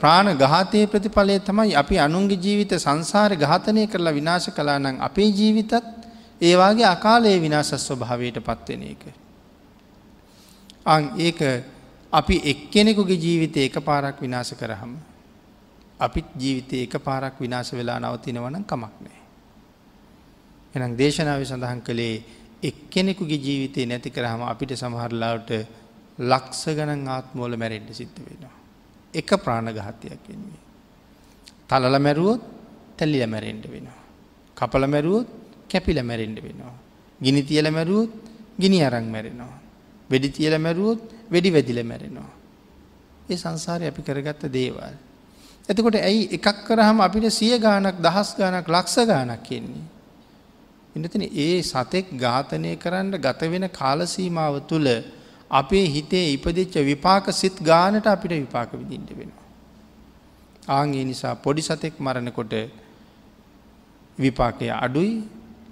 ප්‍රාණ ගාතය ප්‍රතිඵලය තමයි අපි අනුන්ගේ ජීවිත සංසාර ඝාතනය කරලා විනාශ කලා නම් අපේ ජීවිතත් ඒවාගේ අකාලයේ විනාශ ස්වභාවයට පත්වෙන එක. අං ඒක අපි එක්කෙනෙකුගේ ජීවිතය එක පාරක් විනාශ කරහම. අපිත් ජීවිතය එක පාරක් විනාශ වෙලා නවතිනවනම් කමක් නෑ. එනම් දේශනාව සඳහන් කළේ එක්කෙනෙකුගේ ජීවිතය නැති කරහම අපිට සමහරලාට ලක්ස ගණන් ආත්මෝල මැරෙන්ට සිද්ධ වෙනවා. එක ප්‍රාණගහත්යක් වෙන්නේ. තලල මැරුවොත් තැල්ලිල මැරෙන්ඩ වෙනවා. කපල මැරුවොත් කැපිල මැරෙන්ඩ වෙනවා. ගිනි තියල මැරුවොත් ගිනි අරං මැරෙනවා. වෙඩි තියල මැරුවොත් වෙඩි වැදිල මැරෙනවා. ඒ සංසාරය අපි කරගත්ත දේවල්. එතකොට ඇයි එකක් කරහම අපිට සිය ගානක් දහස් ගානක් ලක්ෂ ගානක් කියන්නේ. ඉන්නතින ඒ සතෙක් ඝාතනය කරන්න ගත වෙන කාලසීමාව තුළ අපේ හිතේ ඉපදිච්ච විපාක සිත් ගානට අපිට විපාක විදිින්ට වෙනවා. ආගේ නිසා පොඩි සතෙක් මරණකොට විපාකය අඩුයි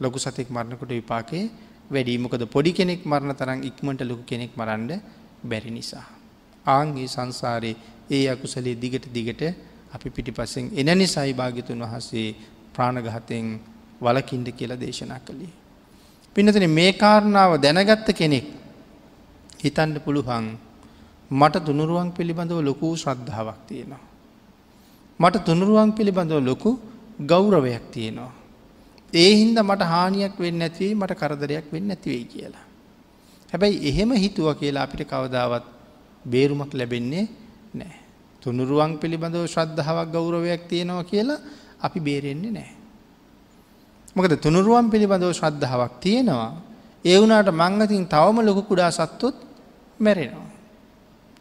ලොකු සතෙක් මරණකොට විපාකේ වැඩීමකද පොඩි කෙනෙක් මරණ තරම් ඉක්මට ලොකු කෙනෙක් මරන්ඩ බැරි නිසා. ආන්ගේ සංසාරයේ ඒ අකුසලේ දිගට දිගට අපි පිටිපස්සෙන් එන නිසයි භාගිතුන් වහසේ ප්‍රාණගහතයෙන් වලකින්ඩ කියලා දේශනා කළේ. පිනතන මේ කාරණාව දැනගත්ත කෙනෙක් හිතන්ඩ පුළුවන් මට තුනුරුවන් පිළිබඳව ලොකූ ශ්‍රද්ධාවක් තියෙනවා. මට තුනුරුවන් පිළිබඳව ලොකු ගෞරවයක් තියෙනවා. ඒ හින්ද මට හානියක් වෙන්න ඇතිවේ මට කරදරයක් වෙන්න ඇතිවෙයි කියලා. හැබැයි එහෙම හිතුව කියලා අපිට කවදාවත් බේරුමක් ලැබෙන්නේ නෑ. තුනුරුවන් පිළිබඳව ශ්‍රද්ධාවක් ගෞරවයක් තියෙනවා කියලා අපි බේරෙන්නේ නෑ. මොකද තුනුරුවන් පිළිබඳව ශ්‍රද්ධාවක් තියෙනවා ඒ වුණට මංගතින් තවම ලොකු කුඩා සත්තුත් මැරෙනවා.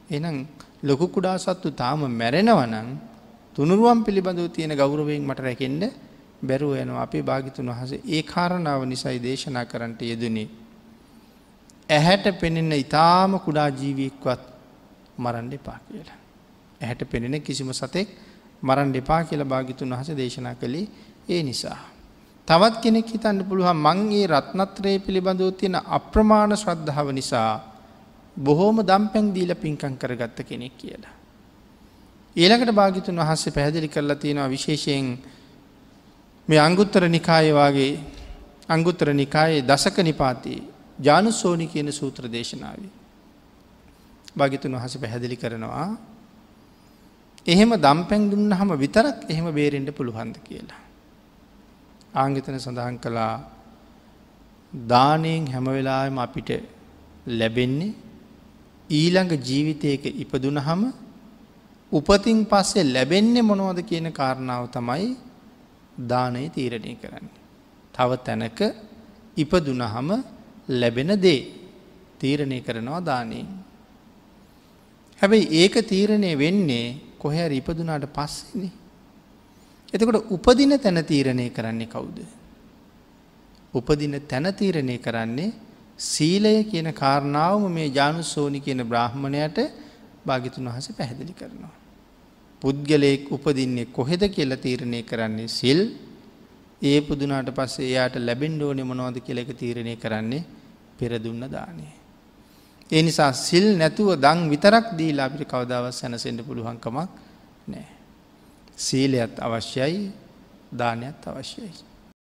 එනම් ලොකු කුඩා සත්තු තාම මැරෙනවනං තුනුරුවන් පිළිබඳව තියෙන ගෞරවයෙන් මට රැකෙන්ඩ බැරුව යනවා අපේ භාගිතුන් වහස ඒ කාරණාව නිසයි දේශනා කරන්නට යෙදනේ. ඇහැට පෙනෙන්න ඉතාම කුඩා ජීවියෙක්වත් මරන්ඩ එපා කියලා. ඇහැට පෙනෙන කිසිම සතෙක් මරන් දෙපා කියලා භාගිතුන් වහස දේශනා කළේ ඒ නිසා. තවත් කෙනෙක් හිතන්න පුළුවන් මංගේ රත්නත්‍රයේ පිළිබඳව තියෙන අප්‍රමාණ ශ්‍රද්ධාව නිසා බොහෝම දම්පැන් දීල පින්කං කරගත්ත කෙනෙක් කියලා. ඊළඟට භාගිතුන් වහන්සේ පැහැදිලි කරලා තියෙනවා විශේෂයෙන් මේ අංගුත්තර නිකායවාගේ අංගුත්තර නිකායේ දසක නිපාතියේ ජානුසෝනි කියන සූත්‍ර දේශනාවේ. භාගිතුන් වහස පැහැදිලි කරනවා එහෙම දම්පැන් දුන්න හම විතරක් එහෙම බේරෙන්ට පුළුහන්ද කියලා. ආංගිතන සඳහන් කළා දානයෙන් හැමවෙලාම අපිට ලැබෙන්නේ ඊළඟ ජීවිතයක ඉපදුන හම උපතින් පස්සේ ලැබෙන්නේ මොනවද කියන කාරණාව තමයි දානය තීරණය කරන්නේ. තව තැනක ඉපදුනහම ලැබෙන දේ තීරණය කරනවා දානයෙන්. හැබැයි ඒක තීරණය වෙන්නේ කොහැර ඉපදුනාට පස්සෙනේ. එතකොට උපදින තැන තීරණය කරන්නේ කවුද. උපදින තැන තීරණය කරන්නේ සීලය කියන කාරණාවම මේ ජානුසෝනි කියන බ්‍රහ්මණයට භාගිතුන් වහස පැහැදිලි කරනවා. පුද්ගලයෙක් උපදින්නේ කොහෙද කියලා තීරණය කරන්නේ සිල් ඒ පුදුනාට පස්සේ එයාට ලැබෙන්ඩ ඕනෙ මොනවද කියල එක තීරණය කරන්නේ පෙරදුන්න දානය. ඒ නිසා සිල් නැතුව දං විතරක් දීලා අපිට කවදාවත් සැනසෙන්ට පුළුවන්කමක් නෑ. සීලයත් අවශ්‍යයි දානයත් අවශ්‍යයි.